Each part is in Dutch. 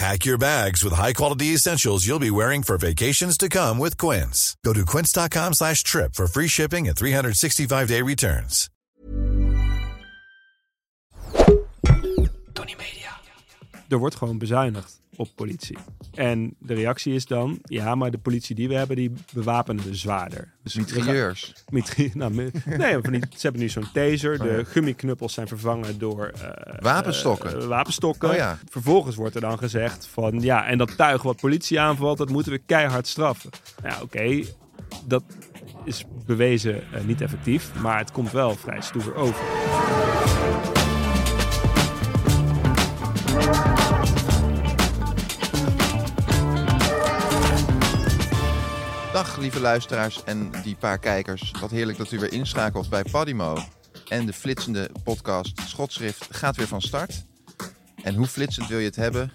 Pack your bags with high-quality essentials you'll be wearing for vacations to come with Quince. Go to quince.com slash trip for free shipping and 365-day returns. Tony Media. Er wordt gewoon bezuinigd op politie. En de reactie is dan, ja, maar de politie die we hebben, die bewapenen we zwaarder. Dus Mitrailleurs. Mitri- nou, nee, van die, ze hebben nu zo'n taser. De gummiknuppels zijn vervangen door... eh, Wapenstokken. eh, wapenstokken. Oh ja. Vervolgens wordt er dan gezegd van... Ja, en dat tuig wat politie aanvalt, dat moeten we keihard straffen. Ja, oké. dat is bewezen eh, niet effectief. Maar het komt wel vrij stoer over. Dag lieve luisteraars en die paar kijkers. Wat heerlijk dat u weer inschakelt bij Podimo. En de flitsende podcast Schotschrift gaat weer van start. En hoe flitsend wil je het hebben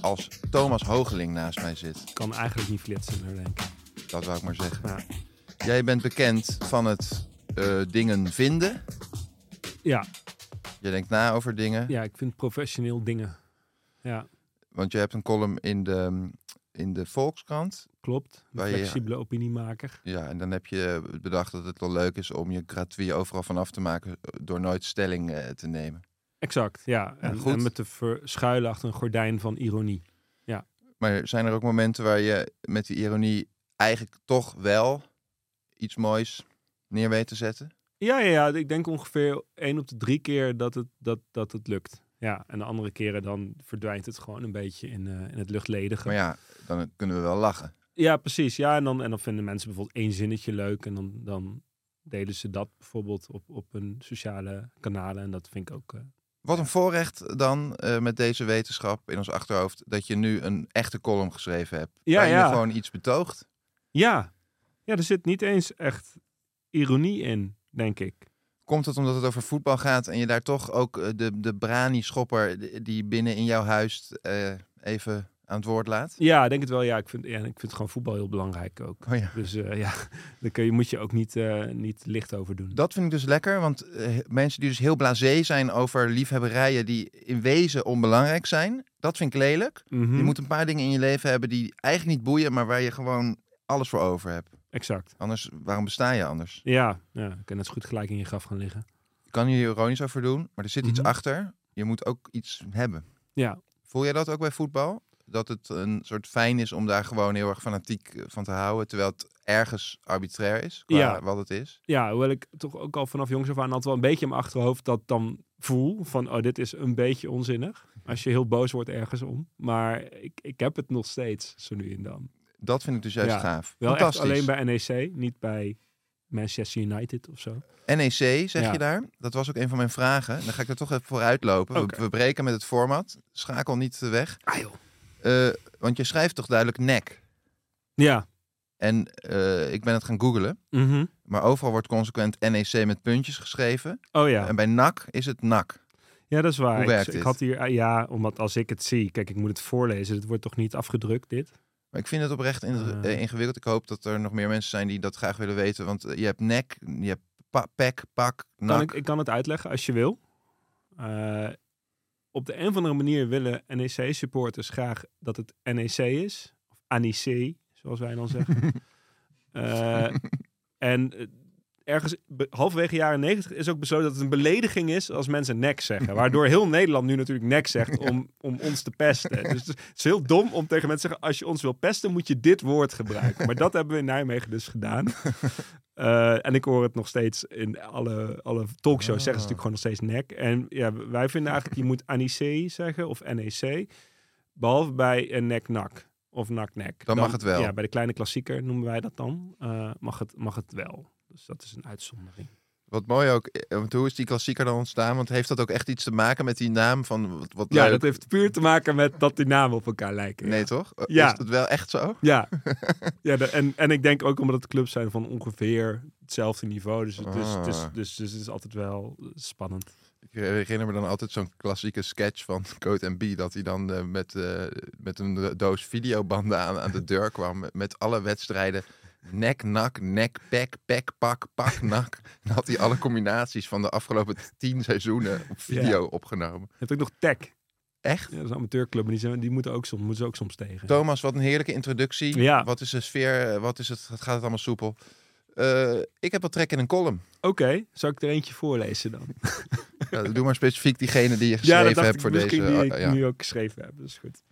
als Thomas Hogeling naast mij zit? Kan eigenlijk niet flitsen, denk ik. Dat wou ik maar zeggen. Ja. Jij bent bekend van het eh, dingen vinden. Ja, Je denkt na over dingen. ja, ik vind professioneel dingen. Ja, Want je hebt een column in de, in de Volkskrant. klopt. Een je- flexibele opiniemaker. Ja, en dan heb je bedacht dat het wel leuk is om je gratuit overal van af te maken eh, door nooit stelling eh, te nemen. Exact, ja. En, en met te verschuilen achter een gordijn van ironie. Maar zijn er ook momenten waar je met die ironie eigenlijk toch wel iets moois neer weet te zetten? Ja, ja, ja, ik denk ongeveer één op de drie keer dat het, dat, dat het lukt. Ja, en de andere keren dan verdwijnt het gewoon een beetje in, eh, in het luchtledige. Maar ja, dan kunnen we wel lachen. Ja, precies. Ja, en dan, en dan vinden mensen bijvoorbeeld één zinnetje leuk. En dan, dan delen ze dat bijvoorbeeld op, op hun sociale kanalen. En dat vind ik ook... eh, Wat een voorrecht dan eh, met deze wetenschap in ons achterhoofd dat je nu een echte column geschreven hebt. Ja, waar je ja. gewoon iets betoogt. Ja. ja, er zit niet eens echt ironie in, denk ik. Komt het omdat het over voetbal gaat en je daar toch ook eh, de, de brani-schopper die binnen in jouw huis eh, even aan het woord laat? Ja, ik denk het wel. Ja, ik vind, ja, ik vind gewoon voetbal heel belangrijk ook. Oh ja. Dus eh, ja, daar kun je, moet je ook niet, niet licht over doen. Dat vind ik dus lekker, want mensen die dus heel blasé zijn over liefhebberijen die in wezen onbelangrijk zijn, dat vind ik lelijk. Mhm. Je moet een paar dingen in je leven hebben die eigenlijk niet boeien, maar waar je gewoon alles voor over hebt. Exact. Anders, waarom besta je anders? Ja, ja, ik kan net zo goed gelijk in je graf gaan liggen. Je kan hier ironisch over doen, maar er zit iets Mhm. achter. Je moet ook iets hebben. Ja, Voel jij dat ook bij voetbal? Dat het een soort fijn is om daar gewoon heel erg fanatiek eh, van te houden, terwijl het ergens arbitrair is, qua Ja. wat het is? ja, hoewel ik toch ook al vanaf jongs af aan altijd wel een beetje in mijn achterhoofd dat dan voel van, oh, dit is een beetje onzinnig. Als je heel boos wordt ergens om. Maar ik, ik heb het nog steeds, zo nu en dan. Dat vind ik dus juist Ja. gaaf. Wel Fantastisch. alleen bij NEC, niet bij Manchester United of zo. NEC, zeg Ja. je daar? Dat was ook een van mijn vragen. Dan ga ik er toch even vooruit lopen. We, we breken met het format. Schakel niet eh, weg. Ah joh. Eh, want je schrijft toch duidelijk nek. Ja. En eh, ik ben het gaan googlen. Mhm. Maar overal wordt consequent NEC met puntjes geschreven. Oh ja. En bij NAC is het NAC. Ja, dat is waar. Hoe Ik- werkt ik, dit? had hier, ah, ja, omdat als ik het zie, kijk, ik moet het voorlezen. Het wordt toch niet afgedrukt, dit? Maar ik vind het oprecht in- Eh. ingewikkeld. Ik hoop dat er nog meer mensen zijn die dat graag willen weten. Want eh, je hebt nek, je hebt pa pek, pak, Kan nak. ik, ik kan het uitleggen als je wil. Eh, op de een of andere manier willen NEC-supporters graag dat het NEC is. Of ANIC, zoals wij dan zeggen. En ergens halverwege jaren negentig is ook besloten dat het een belediging is als mensen nek zeggen. Waardoor heel Nederland nu natuurlijk nek zegt om, om ons te pesten. Dus het is heel dom om tegen mensen te zeggen, als je ons wil pesten moet je dit woord gebruiken. Maar dat hebben we in Nijmegen dus gedaan. Eh, en ik hoor het nog steeds in alle, alle talkshows Ah. zeggen ze natuurlijk gewoon nog steeds nek. En ja, wij vinden eigenlijk, je moet NEC zeggen of NEC. Behalve bij een nek-nak of nak-nek. Dan mag het wel. Ja, bij de kleine klassieker noemen wij dat dan. eh, mag, het, mag het wel. Dus dat is een uitzondering. Wat mooi ook, eh, want hoe is die klassieker dan ontstaan? Want heeft dat ook echt iets te maken met die naam van wat, wat Ja, leuk? dat heeft puur te maken met dat die namen op elkaar lijken. Nee, ja. toch? Eh, Ja. Is dat wel echt zo? Ja, ja de- en, en ik denk ook omdat het clubs zijn van ongeveer hetzelfde niveau. Dus, Ah. dus, dus het is altijd wel spannend. Ik herinner me dan altijd zo'n klassieke sketch van Code B. Dat hij dan eh, met, eh, met een doos videobanden aan, aan de deur kwam. Met, met alle wedstrijden. Nek, nak, nek, pek, pek, pak, pak, nak. Dan had hij alle combinaties van de afgelopen tien seizoenen op video opgenomen. Je hebt ook nog Tech. Echt? Ja, dat is een amateurclub, maar die, zijn, die moeten, ook soms, moeten ze ook soms tegen. Thomas, wat een heerlijke introductie. Ja. Wat is de sfeer? Wat is het? Gaat het allemaal soepel? Eh, ik heb wat trek in een column. Oké, zal ik er eentje voorlezen dan? Ja, doe maar specifiek diegene die je geschreven hebt ik voor misschien deze. die ah, ik ja. nu ook geschreven heb. Dat is goed.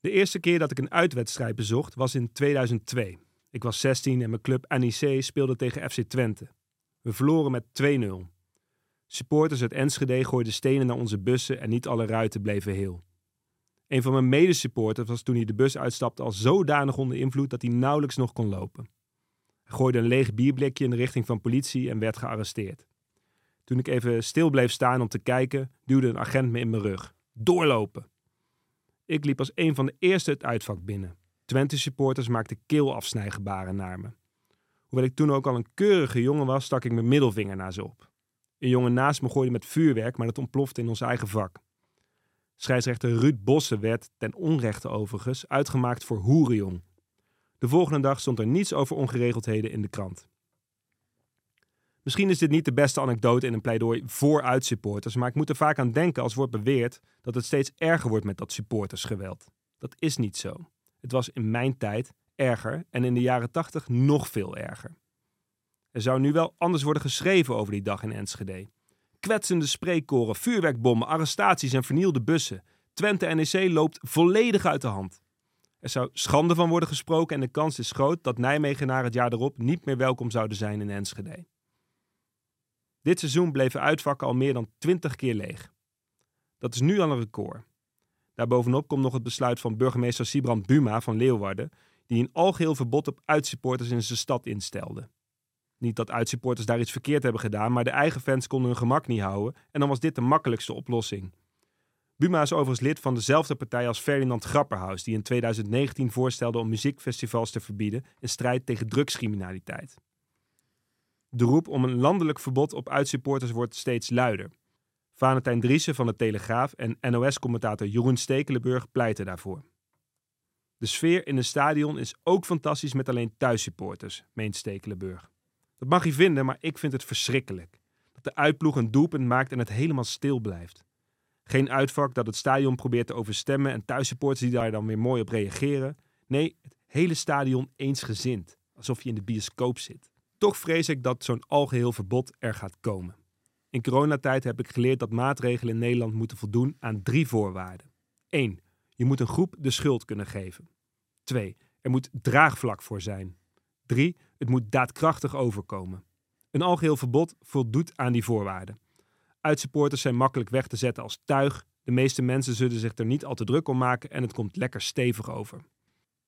De eerste keer dat ik een uitwedstrijd bezocht was in 2002. Ik was 16 en mijn club NEC speelde tegen FC Twente. We verloren met 2-0. Supporters uit Enschede gooiden stenen naar onze bussen en niet alle ruiten bleven heel. Een van mijn medesupporters was toen hij de bus uitstapte al zodanig onder invloed dat hij nauwelijks nog kon lopen. Hij gooide een leeg bierblikje in de richting van politie en werd gearresteerd. Toen ik even stil bleef staan om te kijken, duwde een agent me in mijn rug. Doorlopen! Ik liep als een van de eerste het uitvak binnen. Twente supporters maakten keelafsnijgebaren naar me. Hoewel ik toen ook al een keurige jongen was, stak ik mijn middelvinger naar ze op. Een jongen naast me gooide met vuurwerk, maar dat ontplofte in ons eigen vak. Scheidsrechter Ruud Bossen werd, ten onrechte overigens, uitgemaakt voor hoerenjong. De volgende dag stond er niets over ongeregeldheden in de krant. Misschien is dit niet de beste anekdote in een pleidooi voor uitsupporters, maar ik moet er vaak aan denken als wordt beweerd dat het steeds erger wordt met dat supportersgeweld. Dat is niet zo. Het was in mijn tijd erger en in de jaren tachtig nog veel erger. Er zou nu wel anders worden geschreven over die dag in Enschede. Kwetsende spreekkoren, vuurwerkbommen, arrestaties en vernielde bussen. Twente NEC loopt volledig uit de hand. Er zou schande van worden gesproken en de kans is groot dat Nijmegenaren het jaar erop niet meer welkom zouden zijn in Enschede. Dit seizoen bleven uitvakken al meer dan 20 keer leeg. Dat is nu al een record. Daarbovenop komt nog het besluit van burgemeester Sibrand Buma van Leeuwarden, die een algeheel verbod op uitsupporters in zijn stad instelde. Niet dat uitsupporters daar iets verkeerd hebben gedaan, maar de eigen fans konden hun gemak niet houden en dan was dit de makkelijkste oplossing. Buma is overigens lid van dezelfde partij als Ferdinand Grapperhaus, die in 2019 voorstelde om muziekfestivals te verbieden in strijd tegen drugscriminaliteit. De roep om een landelijk verbod op uitsupporters wordt steeds luider. Valentijn Driessen van de Telegraaf en NOS-commentator Jeroen Stekelenburg pleiten daarvoor. De sfeer in een stadion is ook fantastisch met alleen thuissupporters, meent Stekelenburg. Dat mag je vinden, maar ik vind het verschrikkelijk. Dat de uitploeg een doelpunt maakt en het helemaal stil blijft. Geen uitvak dat het stadion probeert te overstemmen en thuissupporters die daar dan weer mooi op reageren. Nee, het hele stadion eensgezind, alsof je in de bioscoop zit. Toch vrees ik dat zo'n algeheel verbod er gaat komen. In coronatijd heb ik geleerd dat maatregelen in Nederland moeten voldoen aan drie voorwaarden. 1. Je moet een groep de schuld kunnen geven. 2. Er moet draagvlak voor zijn. 3. Het moet daadkrachtig overkomen. Een algeheel verbod voldoet aan die voorwaarden. Uitsupporters zijn makkelijk weg te zetten als tuig. De meeste mensen zullen zich er niet al te druk om maken en het komt lekker stevig over.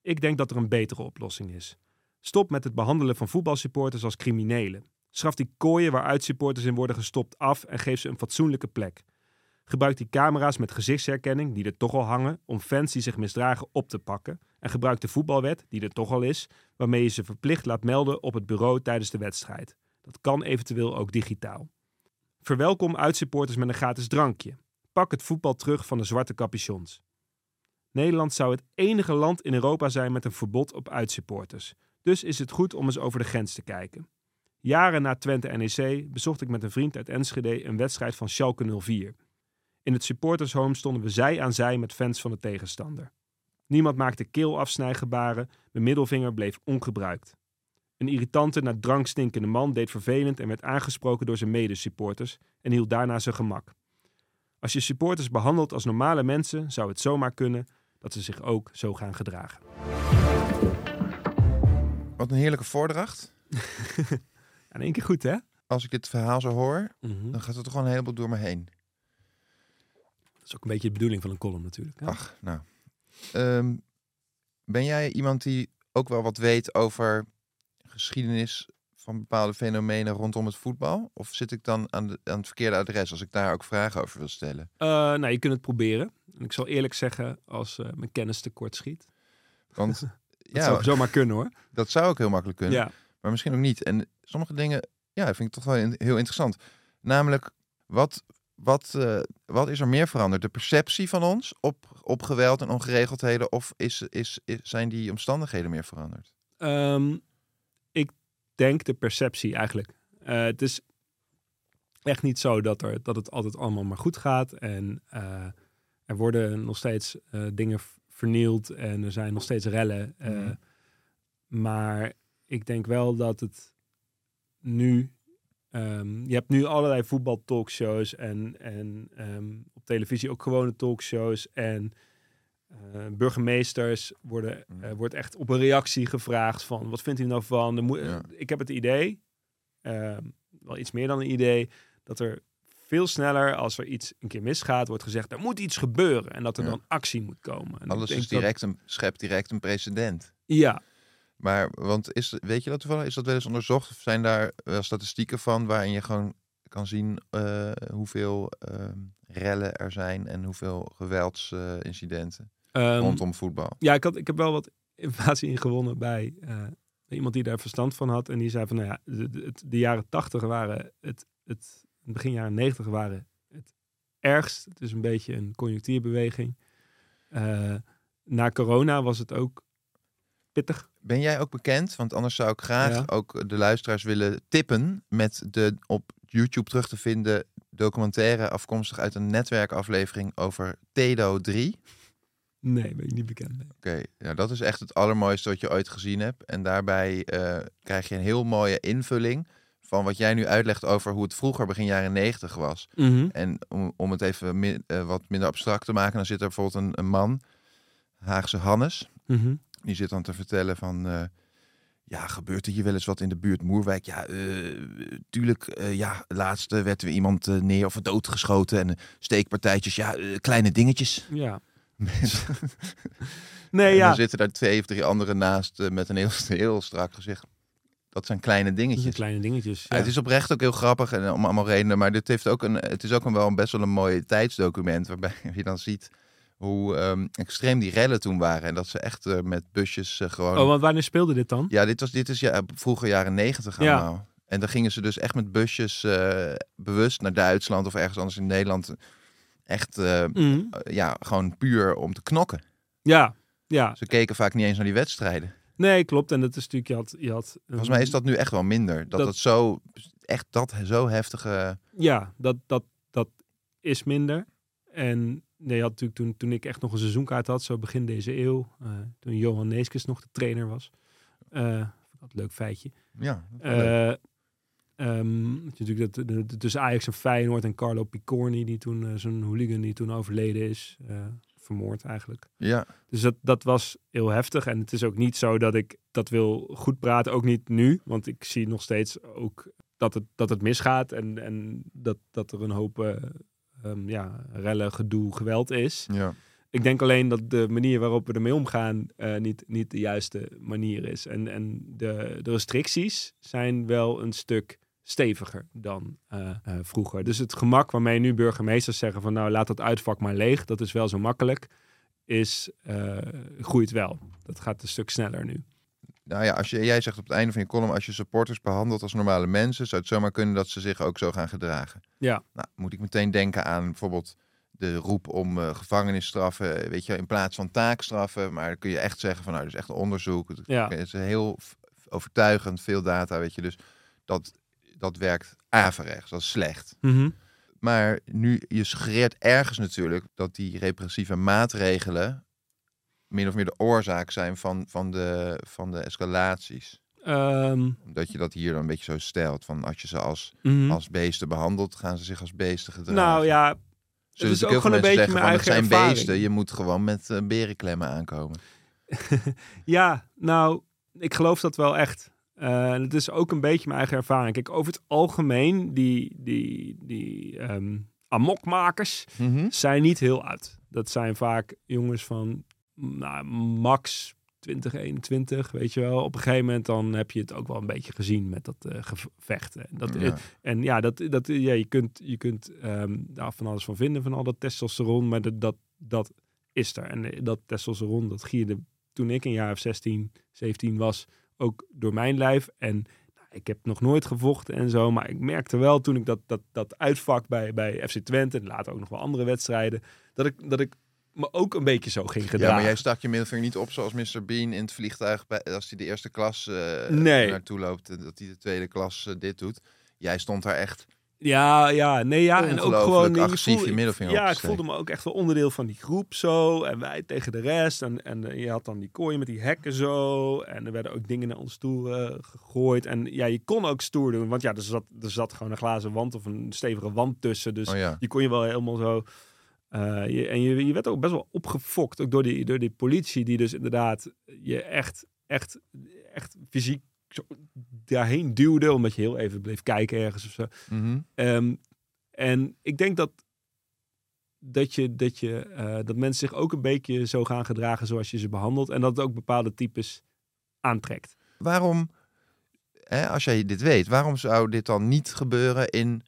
Ik denk dat er een betere oplossing is. Stop met het behandelen van voetbalsupporters als criminelen. Schaf die kooien waar uitsupporters in worden gestopt af en geef ze een fatsoenlijke plek. Gebruik die camera's met gezichtsherkenning, die er toch al hangen, om fans die zich misdragen op te pakken. En gebruik de voetbalwet, die er toch al is, waarmee je ze verplicht laat melden op het bureau tijdens de wedstrijd. Dat kan eventueel ook digitaal. Verwelkom uitsupporters met een gratis drankje. Pak het voetbal terug van de zwarte capuchons. Nederland zou het enige land in Europa zijn met een verbod op uitsupporters. Dus is het goed om eens over de grens te kijken. Jaren na Twente NEC bezocht ik met een vriend uit Enschede een wedstrijd van Schalke 04. In het supportershome stonden we zij aan zij met fans van de tegenstander. Niemand maakte keelafsnijgebaren, mijn middelvinger bleef ongebruikt. Een irritante, naar drank stinkende man deed vervelend en werd aangesproken door zijn medesupporters en hield daarna zijn gemak. Als je supporters behandelt als normale mensen, zou het zomaar kunnen dat ze zich ook zo gaan gedragen. Wat een heerlijke voordracht. In één keer goed, hè? Als ik dit verhaal zo hoor, Mhm. dan gaat er toch gewoon een heleboel door me heen. Dat is ook een beetje de bedoeling van een column natuurlijk. hè? Ach, nou. Ehm, ben jij iemand die ook wel wat weet over geschiedenis van bepaalde fenomenen rondom het voetbal? Of zit ik dan aan, de, aan het verkeerde adres als ik daar ook vragen over wil stellen? Eh, nou, je kunt het proberen. En ik zal eerlijk zeggen, als eh, mijn kennis tekort schiet. Want Dat ja, zou zomaar kunnen hoor. dat zou ook heel makkelijk kunnen. Ja. Maar misschien ook niet. En sommige dingen, ja, vind ik toch wel in- heel interessant. Namelijk, wat, wat, eh, wat is er meer veranderd? De perceptie van ons op, op geweld en ongeregeldheden? Of is, is, is, zijn die omstandigheden meer veranderd? Ehm, ik denk de perceptie eigenlijk. Eh, het is echt niet zo dat, er, dat het altijd allemaal maar goed gaat. En eh, er worden nog steeds dingen vernield en er zijn nog steeds rellen. Mhm. Maar ik denk wel dat het nu. ehm, je hebt nu allerlei voetbaltalkshows en, en ehm, op televisie ook gewone talkshows. En eh, burgemeesters worden, eh, wordt echt op een reactie gevraagd van wat vindt u nou van? Ja. Ik heb het idee, ehm, wel iets meer dan een idee, dat er veel sneller als er iets een keer misgaat, wordt gezegd er moet iets gebeuren en dat er Ja. dan actie moet komen. En Alles is dat- direct een, schept direct een precedent. ja, Maar, want is, weet je dat toevallig? Is dat wel eens onderzocht? Of zijn daar wel statistieken van waarin je gewoon kan zien eh, hoeveel ehm, rellen er zijn en hoeveel geweldsincidenten Ehm, rondom voetbal? Ja, ik, had, ik heb wel wat informatie ingewonnen bij, eh, iemand die daar verstand van had. En die zei van, nou ja, de, de, het- de jaren tachtig waren het, het, begin jaren negentig waren het ergst. Het is een beetje een conjunctuurbeweging. Eh, na corona was het ook pittig. Ben jij ook bekend? Want anders zou ik graag Ja. ook de luisteraars willen tippen met de op YouTube terug te vinden documentaire afkomstig uit een netwerkaflevering over Tedo 3. Nee, ben ik niet bekend. Oké, ja, dat is echt het allermooiste wat je ooit gezien hebt. En daarbij eh, krijg je een heel mooie invulling van wat jij nu uitlegt over hoe het vroeger begin jaren negentig was. En om, om het even eh, wat minder abstract te maken, dan zit er bijvoorbeeld een, een man, Haagse Hannes, Mhm. Die zit dan te vertellen van, eh, ja, gebeurt er hier wel eens wat in de buurt Moerwijk? Ja, eh, tuurlijk, eh, ja, laatst eh, werd weer iemand neer of doodgeschoten en steekpartijtjes, ja, kleine dingetjes. Ja. Mensen- Nee, en ja. dan zitten daar twee of drie anderen naast met een heel, heel strak gezicht. Dat zijn kleine zijn dingetjes. kleine dingetjes. Ja, het is oprecht ook heel grappig en om allemaal redenen. Maar dit heeft ook een, het is ook een wel een best wel een mooi tijdsdocument. Waarbij je dan ziet hoe ehm, extreem die rellen toen waren. En dat ze echt eh, met busjes eh, gewoon... Oh, want wanneer speelde dit dan? Ja, dit, was, dit is ja, vroeger jaren negentig Ja. allemaal. En dan gingen ze dus echt met busjes eh, bewust naar Duitsland of ergens anders in Nederland. Echt, eh, Mhm. ja, gewoon puur om te knokken. Ja, ja. Ze keken vaak niet eens naar die wedstrijden. Nee, klopt. En dat is natuurlijk, je had... Je had Volgens mij is dat nu echt wel minder. Dat Dat- het zo, echt dat zo heftige... Ja, dat, dat, dat is minder. En nee, had natuurlijk toen, toen ik echt nog een seizoenkaart had, zo begin deze eeuw, eh, toen Johan Neeskens nog de trainer was. Eh, ik dat een leuk feitje. Ja, dat. Eh ehm, natuurlijk dat, de, de- tussen Ajax en Feyenoord en Carlo Picorni, die toen eh, zo'n hooligan die toen overleden is, eh, vermoord eigenlijk. ja. Dus dat, dat was heel heftig. En het is ook niet zo dat ik dat wil goed praten, ook niet nu. Want ik zie nog steeds ook dat het, dat het misgaat en, en dat, dat er een hoop eh, ehm, ja, rellen, gedoe, geweld is. ja. Ik denk alleen dat de manier waarop we ermee omgaan eh, niet, niet de juiste manier is. En, en de, de restricties zijn wel een stuk steviger dan eh, eh, vroeger. Dus het gemak waarmee nu burgemeesters zeggen van nou laat dat uitvak maar leeg, dat is wel zo makkelijk, is groeit wel. Dat gaat een stuk sneller nu. Nou ja, als je, jij zegt op het einde van je column, als je supporters behandelt als normale mensen, zou het zomaar kunnen dat ze zich ook zo gaan gedragen. Ja. Nou, moet ik meteen denken aan bijvoorbeeld de roep om eh, gevangenisstraffen, weet je, in plaats van taakstraffen. Maar dan kun je echt zeggen van, nou, is echt een onderzoek. Het Ja. is heel overtuigend, veel data, weet je. Dus dat, dat werkt averechts, dat is slecht. Maar nu, je suggereert ergens natuurlijk dat die repressieve maatregelen min of meer de oorzaak zijn van, van, de, van de escalaties. Ehm, Omdat je dat hier dan een beetje zo stelt. Van als je ze als, mhm. als beesten behandelt, gaan ze zich als beesten gedragen. Nou ja, Zullen is natuurlijk ook gewoon een beetje zeggen mijn van het zijn eigen ervaring. beesten. Je moet gewoon met eh, berenklemmen aankomen. Ja, nou, ik geloof dat wel echt. Eh, het is ook een beetje mijn eigen ervaring. Kijk, over het algemeen, die, die, die ehm, amokmakers Mhm. zijn niet heel oud. Dat zijn vaak jongens van nou, max 20, 21, weet je wel. Op een gegeven moment dan heb je het ook wel een beetje gezien met dat eh, gevecht. En dat, Ja. en ja, dat, dat, ja je kunt, je kunt ehm, daar van alles van vinden, van al dat testosteron. Maar dat, dat, dat is er. En eh, dat testosteron, dat gierde toen ik een jaar of 16, 17 was, ook door mijn lijf. En nou, ik heb nog nooit gevochten en zo. Maar ik merkte wel toen ik dat, dat, dat uitvak bij, bij FC Twente, en later ook nog wel andere wedstrijden, dat ik, dat ik me ook een beetje zo ging gedragen. Ja, maar jij stak je middelvinger niet op zoals Mr. Bean in het vliegtuig bij, als hij de eerste klas eh, Nee. naartoe loopt en dat hij de tweede klas eh, dit doet. Jij stond daar echt. Ja, ja, nee, ja. En ook gewoon... je agressief voel- je middelvinger Ja, ik voelde me ook echt wel onderdeel van die groep zo. En wij tegen de rest. En, en eh, je had dan die kooi met die hekken zo. En er werden ook dingen naar ons toe eh, gegooid. En ja, je kon ook stoer doen. Want ja, er zat, er zat gewoon een glazen wand of een stevige wand tussen. Dus Oh ja. die kon je wel helemaal zo... eh, je, en je, je werd ook best wel opgefokt. Ook door die, door die politie die dus inderdaad je echt, echt, echt fysiek zo daarheen duwde. Omdat je heel even bleef kijken ergens of zo. Mhm. Ehm, en ik denk dat, dat, je, dat, je, eh, dat mensen zich ook een beetje zo gaan gedragen zoals je ze behandelt. En dat het ook bepaalde types aantrekt. Waarom, hè, als jij dit weet, waarom zou dit dan niet gebeuren in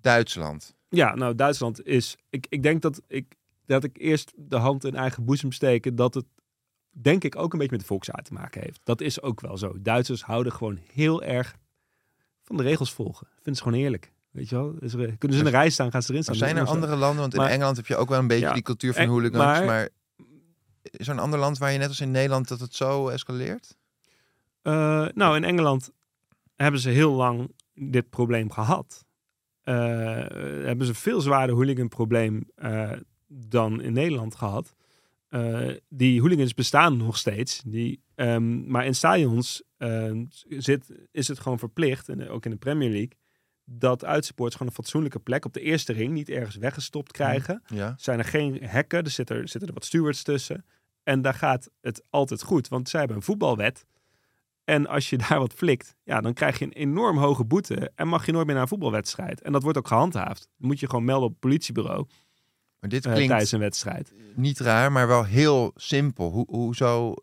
Duitsland? Ja, nou, Duitsland is. Ik, ik denk dat ik, dat ik eerst de hand in eigen boezem steken. Dat het, denk ik, ook een beetje met de volksaard te maken heeft. Dat is ook wel zo. Duitsers houden gewoon heel erg van de regels volgen. Vinden ze gewoon heerlijk. Weet je wel? Er, kunnen ze in een rij staan, gaan ze erin Maar staan. zijn er Doen ze- andere landen, want in Maar- Engeland heb je ook wel een beetje Ja, die cultuur van en- hooligans, maar, maar- is er een ander land waar je net als in Nederland dat het zo escaleert? Eh, nou, in Engeland hebben ze heel lang dit probleem gehad. Eh, hebben ze veel zwaarder hooliganprobleem eh dan in Nederland gehad. Eh, die hooligans bestaan nog steeds. Die, ehm, maar in stadions zit, is het gewoon verplicht, en ook in de Premier League, dat uitsupporters gewoon een fatsoenlijke plek op de eerste ring niet ergens weggestopt krijgen Ja. zijn er geen hekken. Er zitten, er zitten er wat stewards tussen. En daar gaat het altijd goed. Want zij hebben een voetbalwet. En als je daar wat flikt, ja, dan krijg je een enorm hoge boete. En mag je nooit meer naar een voetbalwedstrijd. En dat wordt ook gehandhaafd. Dan moet je gewoon melden op het politiebureau Maar dit eh, klinkt tijdens een wedstrijd. niet raar, maar wel heel simpel. Hoe, hoezo,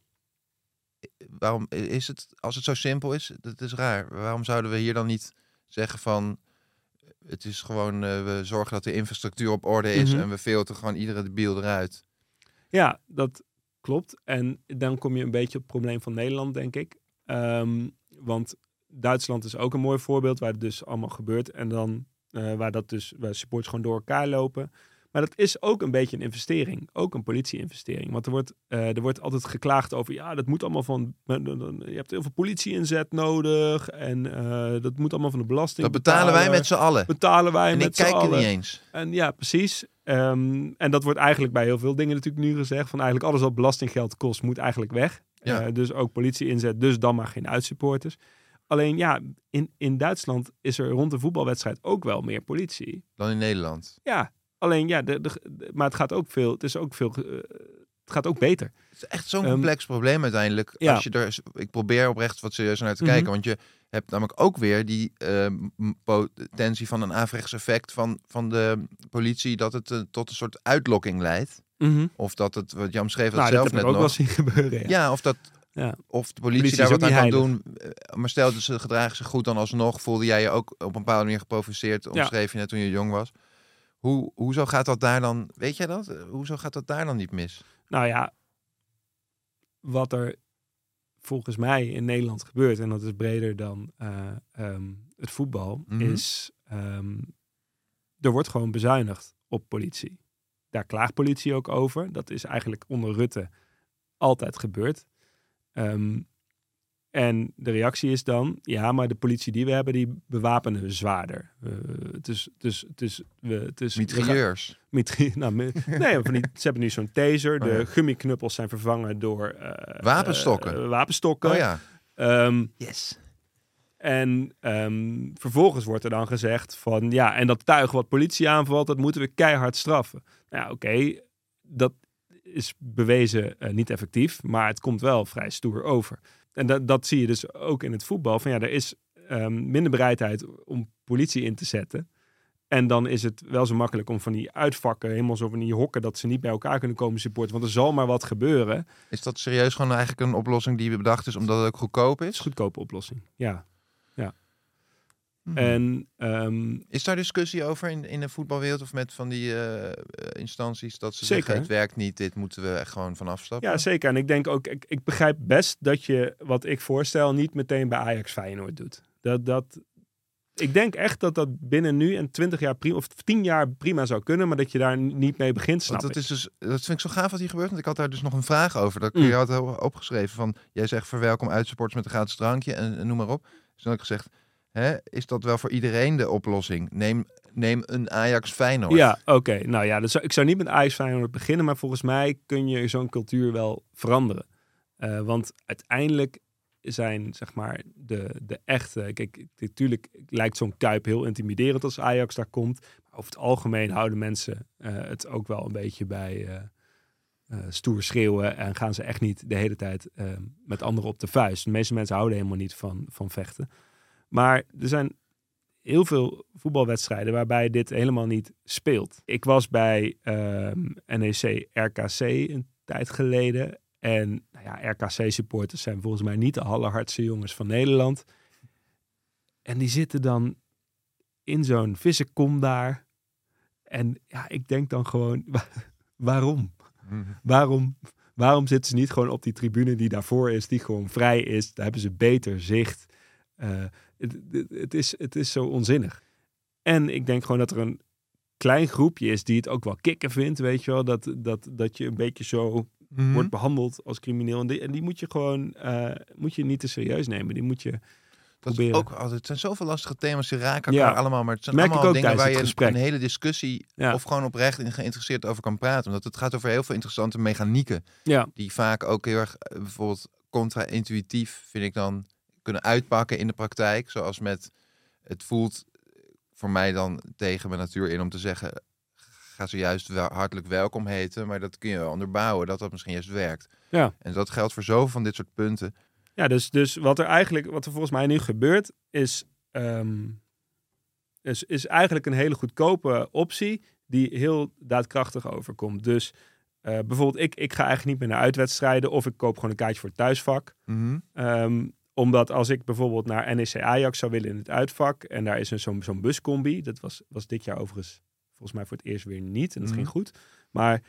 waarom is het, als het zo simpel is, dat is raar. Waarom zouden we hier dan niet zeggen van, het is gewoon, eh, we zorgen dat de infrastructuur op orde is Mhm. en we filteren gewoon iedere debiel eruit. Ja, dat klopt. En dan kom je een beetje op het probleem van Nederland, denk ik. Ehm, want Duitsland is ook een mooi voorbeeld waar het dus allemaal gebeurt. En dan eh, waar dat dus waar supporters gewoon door elkaar lopen. Maar dat is ook een beetje een investering. Ook een politie-investering. Want er wordt, eh, er wordt altijd geklaagd over... ja, dat moet allemaal van... je hebt heel veel politie-inzet nodig... en eh, dat moet allemaal van de belasting Dat betalen wij met z'n allen. betalen wij En met ik z'n kijk er allen. niet eens. En ja, precies. Ehm, en dat wordt eigenlijk bij heel veel dingen natuurlijk nu gezegd. Van eigenlijk alles wat belastinggeld kost, moet eigenlijk weg. Ja. Eh, dus ook politie inzet, dus dan maar geen uitsupporters. Alleen ja, in, in Duitsland is er rond de voetbalwedstrijd ook wel meer politie. Dan in Nederland. Ja, alleen ja, de, de, de- maar het gaat ook veel, het is ook veel, eh, het gaat ook beter. Het is echt zo'n Ehm, complex probleem uiteindelijk. ja. Als je er, ik probeer oprecht wat serieuzer naar te Mhm. kijken. Want je hebt namelijk ook weer die eh, m- potentie van een averechts effect van, van de politie. Dat het eh, tot een soort uitlokking leidt. Of dat het, wat Jan schreef dat Nou, dat zelf net ook nog. wel zien gebeuren. Ja. Ja, of dat. Ja. Of de politie, Politie daar wat aan kan doen. Eh, Maar stel dat ze gedragen zich goed dan alsnog. Voelde jij je ook op een bepaalde manier geprovoceerd. Omschreef je net toen je jong was. Hoe, hoezo gaat dat daar dan... Weet jij dat? Eh, Hoezo gaat dat daar dan niet mis? Nou ja, wat er volgens mij in Nederland gebeurt, en dat is breder dan eh, ehm, het voetbal, Mhm. is ehm, er wordt gewoon bezuinigd op politie. Daar klaagt politie ook over. Dat is eigenlijk onder Rutte altijd gebeurd. Ehm, en de reactie is dan, ja, maar de politie die we hebben, die bewapenen we zwaarder. Eh, het is, het is, het is, we, het is, Mitrailleurs. Mitri- nou, nee, van die, ze hebben nu zo'n taser. De Oh ja. gummiknuppels zijn vervangen door... eh, Wapenstokken. eh, wapenstokken. Oh ja. Ehm, Yes. en ehm, vervolgens wordt er dan gezegd van... Ja, en dat tuig wat politie aanvalt, dat moeten we keihard straffen. Ja, oké, dat is bewezen eh, niet effectief. Maar het komt wel vrij stoer over. en dat, dat zie je dus ook in het voetbal. Van ja, er is ehm, minder bereidheid om politie in te zetten. En dan is het wel zo makkelijk om van die uitvakken, helemaal zo van die hokken, dat ze niet bij elkaar kunnen komen supporten. Want er zal maar wat gebeuren. Is dat serieus gewoon eigenlijk een oplossing die bedacht is omdat het ook goedkoop is goedkope oplossing. Ja. Mhm. En ehm, Is daar discussie over in, in de voetbalwereld of met van die eh, instanties dat ze Zeker. zeggen het werkt niet, dit moeten we echt gewoon van afstappen? ja, zeker. En ik denk ook, ik, ik begrijp best dat je wat ik voorstel niet meteen bij Ajax Feyenoord doet. Dat, dat, ik denk echt dat dat binnen nu en 20 jaar prima, of 10 jaar prima zou kunnen, maar dat je daar niet mee begint, snap Want dat, ik. is dus, dat vind ik zo gaaf wat hier gebeurt. Want ik had daar dus nog een vraag over. Dat Mm. je had opgeschreven van... Jij zegt verwelkom uitsupporters met een gratis drankje en, en noem maar op. Dus dan had ik gezegd... Hè, is dat wel voor iedereen de oplossing? Neem, neem een Ajax Feyenoord. Ja, oké. Nou ja, ik zou niet met Ajax Feyenoord beginnen, maar volgens mij kun je zo'n cultuur wel veranderen. Eh, want uiteindelijk zijn, zeg maar, de, de echte... Kijk, natuurlijk lijkt zo'n Kuip heel intimiderend als Ajax daar komt. Maar over het algemeen houden mensen eh, het ook wel een beetje bij eh, stoer schreeuwen. En gaan ze echt niet de hele tijd met anderen op de vuist. De meeste mensen houden helemaal niet van, van vechten. Maar er zijn heel veel voetbalwedstrijden waarbij dit helemaal niet speelt. Ik was bij ehm, NEC RKC een tijd geleden. En nou ja, RKC-supporters zijn volgens mij niet de allerhardste jongens van Nederland. En die zitten dan in zo'n vissenkom daar. En ja, ik denk dan gewoon, wa- waarom? Mhm. Waarom, waarom zitten ze niet gewoon op die tribune die daarvoor is, die gewoon vrij is? Daar hebben ze beter zicht. Eh, het, het, het is, het is zo onzinnig. En ik denk gewoon dat er een klein groepje is die het ook wel kicken vindt, weet je wel. Dat, dat, dat je een beetje zo Mhm. wordt behandeld als crimineel. En die, en die moet je gewoon eh, moet je niet te serieus nemen. Die moet je Dat proberen. ook altijd, het zijn zoveel lastige thema's, die raken Ja. elkaar allemaal. Maar het zijn Merk allemaal ook dingen waar je gesprek. een hele discussie Ja. of gewoon oprecht in geïnteresseerd over kan praten. Omdat het gaat over heel veel interessante mechanieken. Ja, Die vaak ook heel erg eh, bijvoorbeeld contra-intuïtief, vind ik dan, kunnen uitpakken in de praktijk. Zoals met, het voelt voor mij dan tegen mijn natuur in om te zeggen, ga ze juist wel hartelijk welkom heten. Maar dat kun je wel onderbouwen, dat dat misschien juist werkt. Ja. En dat geldt voor zoveel van dit soort punten. Ja, dus, dus wat er eigenlijk, wat er volgens mij nu gebeurt, is, ehm, is, is eigenlijk een hele goedkope optie die heel daadkrachtig overkomt. Dus eh, bijvoorbeeld, ik, ik ga eigenlijk niet meer naar uitwedstrijden of ik koop gewoon een kaartje voor het thuisvak. Mhm. Ehm, omdat als ik bijvoorbeeld naar NEC Ajax zou willen in het uitvak en daar is een zo'n zo'n buscombi, dat was, was dit jaar overigens volgens mij voor het eerst weer niet en dat Mhm. ging goed. Maar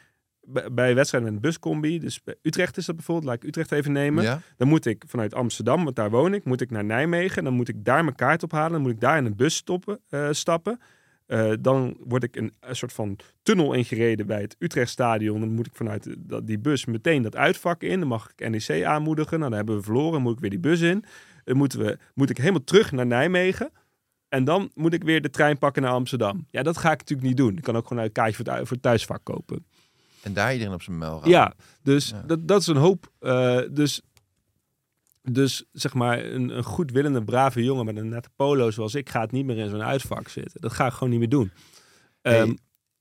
bij- wedstrijden met een buscombi, dus bij Utrecht is dat bijvoorbeeld, laat ik Utrecht even nemen. Ja? Dan moet ik vanuit Amsterdam, want daar woon ik, moet ik naar Nijmegen. Dan moet ik daar mijn kaart ophalen. Dan moet ik daar in een bus stoppen, eh, stappen. Eh, dan word ik een, een soort van tunnel ingereden bij het Utrechtstadion. Dan moet ik vanuit die bus meteen dat uitvak in. Dan mag ik NEC aanmoedigen. Nou, dan hebben we verloren. Dan moet ik weer die bus in. Dan moeten we, moet ik helemaal terug naar Nijmegen. En dan moet ik weer de trein pakken naar Amsterdam. Ja, dat ga ik natuurlijk niet doen. Ik kan ook gewoon een kaartje voor het, thuisvak kopen. En daar iedereen op zijn gaan. Ja, dus Ja. Dat, dat is een hoop. eh, dus, dus zeg maar, een, een goedwillende, brave jongen met een nette polo zoals ik gaat niet meer in zo'n uitvak zitten. Dat ga ik gewoon niet meer doen. Hey, Ehm,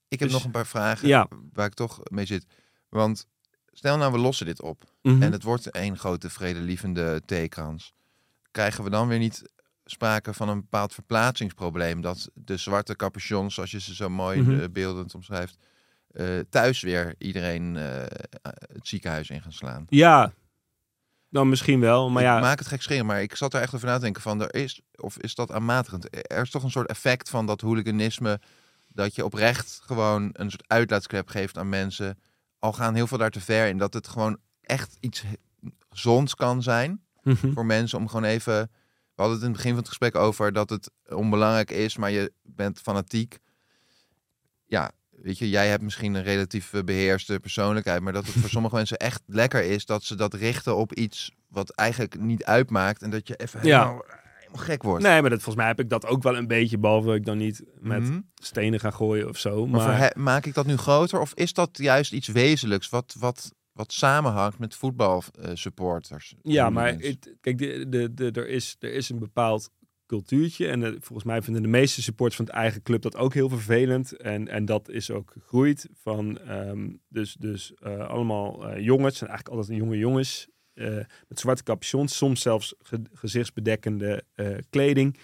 Ik heb dus- nog een paar vragen ja. waar ik toch mee zit. Want stel nou, we lossen dit op. mhm. En het wordt één grote vredelievende theekrans. Krijgen we dan weer niet sprake van een bepaald verplaatsingsprobleem? Dat de zwarte capuchons, zoals je ze zo mooi Mhm. eh, beeldend omschrijft, eh, thuis weer iedereen eh, het ziekenhuis in gaan slaan. Ja, dan misschien wel. Maar ik ja, maak het gek scheren, maar ik zat er echt over na te denken van, er is, of is dat aanmatigend? Er is toch een soort effect van dat hooliganisme, dat je oprecht gewoon een soort uitlaatsklep geeft aan mensen. Al gaan heel veel daar te ver in, dat het gewoon echt iets gezonds kan zijn mhm. voor mensen om gewoon even. We hadden het in het begin van het gesprek over dat het onbelangrijk is, maar je bent fanatiek. Ja, weet je, jij hebt misschien een relatief eh, beheerste persoonlijkheid, maar dat het voor sommige mensen echt lekker is dat ze dat richten op iets wat eigenlijk niet uitmaakt en dat je even Ja. helemaal, helemaal gek wordt. nee, maar dat, volgens mij heb ik dat ook wel een beetje, behalve ik dan niet met Mhm. stenen ga gooien of zo. Maar, maak ik dat nu groter of is dat juist iets wezenlijks wat, wat, wat samenhangt met voetbalsupporters? Ja, maar het, kijk, de, de, de, er, is, er is een bepaald cultuurtje. En eh, volgens mij vinden de meeste supporters van het eigen club dat ook heel vervelend. En, en dat is ook gegroeid van ehm, dus, dus eh, allemaal eh, jongens. Zijn eigenlijk altijd jonge jongens. met zwarte capuchons, soms zelfs ge- gezichtsbedekkende kleding.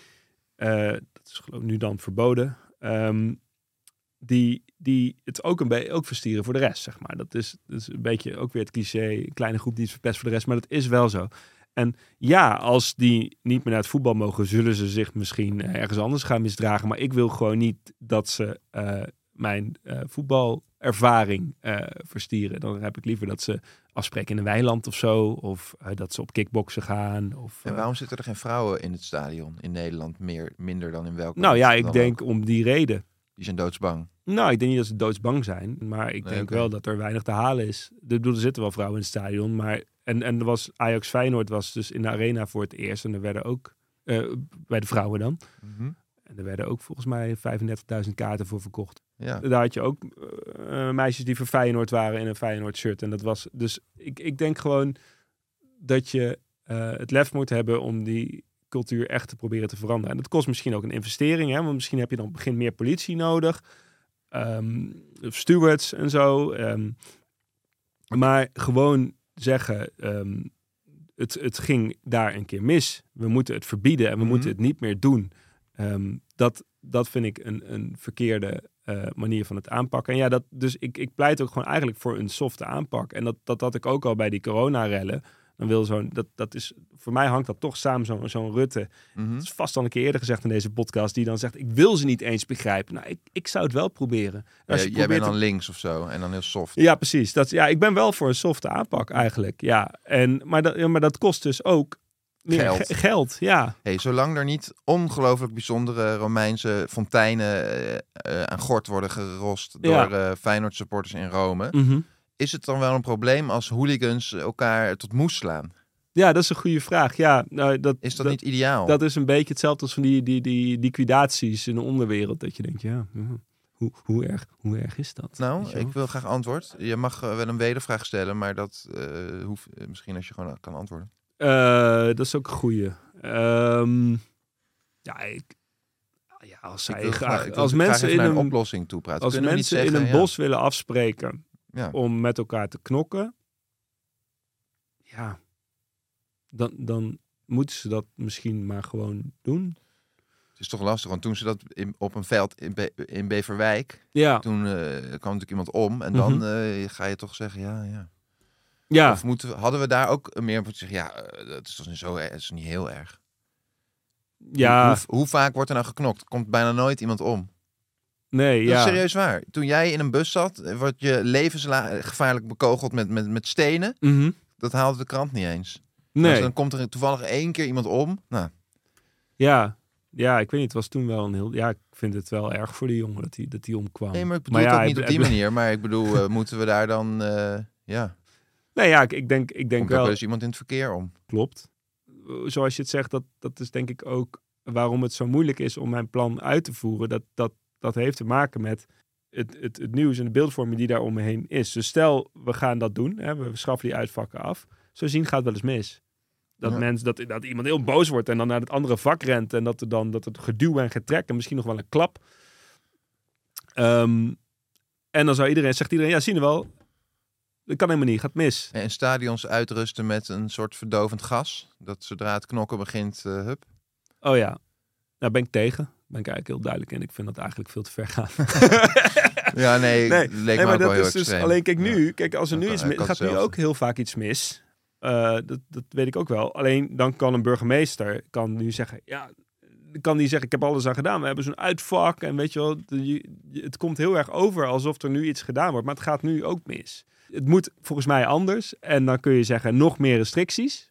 Dat is geloof ik nu dan verboden. Ehm, die, die het ook een ook verstieren voor de rest, zeg maar. Dat is, dat is een beetje ook weer het cliché, kleine groep die het verpest voor de rest, maar dat is wel zo. En ja, als die niet meer naar het voetbal mogen, zullen ze zich misschien eh, ergens anders gaan misdragen. Maar ik wil gewoon niet dat ze eh, mijn eh, voetbalervaring eh, verstieren. Dan heb ik liever dat ze afspreken in een weiland of zo. Of dat ze op kickboksen gaan. Of, En waarom zitten er geen vrouwen in het stadion in Nederland meer, minder dan in welk nou ja, ik ook? denk om die reden. Die zijn doodsbang. Nou, ik denk niet dat ze doodsbang zijn. Maar ik Nee, denk wel dat er weinig te halen is. Ik bedoel, er zitten wel vrouwen in het stadion. Maar, en, en er was Ajax Feyenoord was dus in de arena voor het eerst. En er werden ook, eh, bij de vrouwen dan. Mhm. En er werden ook volgens mij 35.000 kaarten voor verkocht. Ja. Daar had je ook eh, meisjes die voor Feyenoord waren in een Feyenoord shirt. En dat was dus, ik, ik denk gewoon dat je eh, het lef moet hebben om die cultuur echt te proberen te veranderen. En dat kost misschien ook een investering, hè? want misschien heb je dan op het begin meer politie nodig. Ehm, of stewards en zo. Ehm, maar gewoon zeggen, ehm, het, het ging daar een keer mis. We moeten het verbieden en we Mhm. moeten het niet meer doen. Dat, dat vind ik een, een verkeerde eh, manier van het aanpakken. En ja, dat, dus ik, ik pleit ook gewoon eigenlijk voor een softe aanpak. En dat, dat had ik ook al bij die coronarellen. Dan wil zo'n, dat, dat is, voor mij hangt dat toch samen, zo'n zo'n Rutte. Mhm. Dat is vast al een keer eerder gezegd in deze podcast, die dan zegt, ik wil ze niet eens begrijpen. Nou, ik, ik zou het wel proberen. En Ja, als je jij bent dan te- links of zo en dan heel soft. ja, precies. Dat, ja, ik ben wel voor een softe aanpak eigenlijk. Ja, en, maar, dat, ja, maar dat kost dus ook Geld. ge- geld ja. Hey, zolang er niet ongelooflijk bijzondere Romeinse fonteinen eh, aan gort worden gerost Ja. door eh Feyenoord supporters in Rome, Mhm. Is het dan wel een probleem als hooligans elkaar tot moes slaan? Ja, dat is een goede vraag. Ja, nou, dat, Is dat, niet ideaal? Dat is een beetje hetzelfde als van die, die, die liquidaties in de onderwereld. Dat je denkt, ja, hoe, hoe, erg, hoe erg is dat? Nou, ik wil graag antwoord. Je mag eh, wel een wedervraag stellen, maar dat eh, hoeft eh, misschien als je gewoon kan antwoorden. Dat is ook een goeie. Ehm, ja, ik, ja, als, zij graag, als mensen in een een, oplossing toe praten. als mensen in een ja, bos willen afspreken Ja. om met elkaar te knokken, ja, dan, dan moeten ze dat misschien maar gewoon doen. Het is toch lastig, want toen ze dat in, op een veld in, Be- in Beverwijk, Ja, toen eh, kwam natuurlijk iemand om en dan Mhm. eh, ga je toch zeggen, ja, ja. ja. Of moeten hadden we daar ook meer moeten zeggen, ja, eh, dat is toch niet zo, dat is niet heel erg. ja, Hoe, hoe vaak wordt er nou geknokt? Komt bijna nooit iemand om. Nee, Dat ja. is serieus waar. Toen jij in een bus zat, eh, wordt je levensgevaarlijk bekogeld met, met, met stenen. Mhm. Dat haalde de krant niet eens. Nee. Dus dan komt er toevallig één keer iemand om. Nou, Ja, ja, ik weet niet. Het was toen wel een heel. Ja, ik vind het wel erg voor die jongen dat hij dat hij omkwam. nee, maar ik bedoel ja, het ook hij niet op die manier. Maar ik bedoel, eh, moeten we daar dan... eh, ja, Nee, ja, ik, ik denk, ik denk komt wel. wel eens iemand in het verkeer om. Klopt. Zoals je het zegt, dat, dat is denk ik ook waarom het zo moeilijk is om mijn plan uit te voeren. Dat, dat, dat heeft te maken met het, het, het nieuws en de beeldvorming die daar omheen is. Dus stel, we gaan dat doen. Hè, we schaffen die uitvakken af. Zo zien gaat het wel eens mis. Dat, Ja. mensen, dat, dat iemand heel boos wordt en dan naar het andere vak rent. En dat er dan dat het geduw en getrek en misschien nog wel een klap. Ehm, en dan zou iedereen, zegt iedereen, ja, zien we wel. Dat kan helemaal niet, gaat mis. En stadions uitrusten met een soort verdovend gas. Dat zodra het knokken begint, eh, hup. Oh ja, daar ben ik tegen. Ben ik eigenlijk heel duidelijk in. Ik vind dat eigenlijk veel te ver gaan. Ja, nee, Nee, leek nee, maar dat is dus extreem. alleen kijk Ja. nu, kijk als er Dat nu iets mis, gaat nu ook heel vaak iets mis. Eh, dat, dat weet ik ook wel. Alleen dan kan een burgemeester kan nu zeggen, ja, kan die zeggen, ik heb alles aan gedaan. We hebben zo'n uitvak en weet je wel, het komt heel erg over alsof er nu iets gedaan wordt, maar het gaat nu ook mis. Het moet volgens mij anders en dan kun je zeggen nog meer restricties.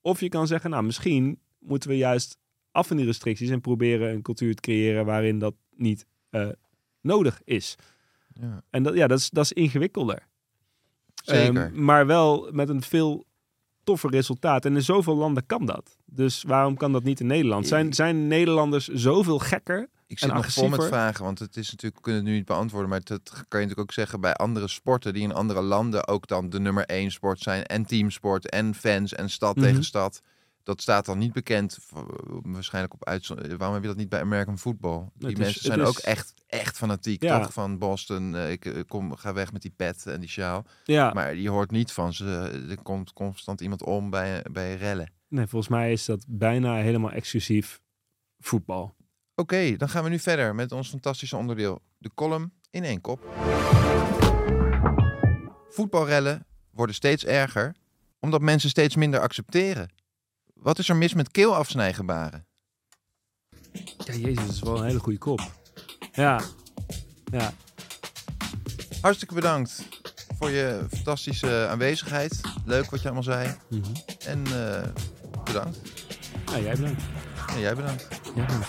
Of je kan zeggen, nou misschien moeten we juist af van die restricties en proberen een cultuur te creëren waarin dat niet eh, nodig is. Ja, En dat, ja, dat, is, dat is ingewikkelder. zeker. Ehm, maar wel met een veel toffer resultaat. En in zoveel landen kan dat. Dus waarom kan dat niet in Nederland? Zijn, zijn Nederlanders zoveel gekker? Ik zit en nog vol met vragen, want het is natuurlijk, we kunnen het nu niet beantwoorden, maar dat kan je natuurlijk ook zeggen bij andere sporten die in andere landen ook dan de nummer één sport zijn en teamsport en fans en stad Mhm. tegen stad. Dat staat dan niet bekend, waarschijnlijk op uitzondering. Waarom heb je dat niet bij American Football? Die is- mensen zijn is- ook echt, echt fanatiek, Ja. toch? Van Boston, eh, ik eh, kom, ga weg met die pet en die sjaal. Ja, Maar je hoort niet van ze, er komt constant iemand om bij, bij rellen. nee, volgens mij is dat bijna helemaal exclusief voetbal. Oké, dan gaan we nu verder met ons fantastische onderdeel. De column in één kop. Voetbalrellen worden steeds erger, omdat mensen steeds minder accepteren. Wat is er mis met keelafsnijgebaren? Ja, jezus, dat is wel een hele goede kop. Ja, ja. Hartstikke bedankt voor je fantastische aanwezigheid. Leuk wat je allemaal zei. Mhm. En eh, bedankt. Nou, jij bedankt. En jij bedankt. Jij bedankt.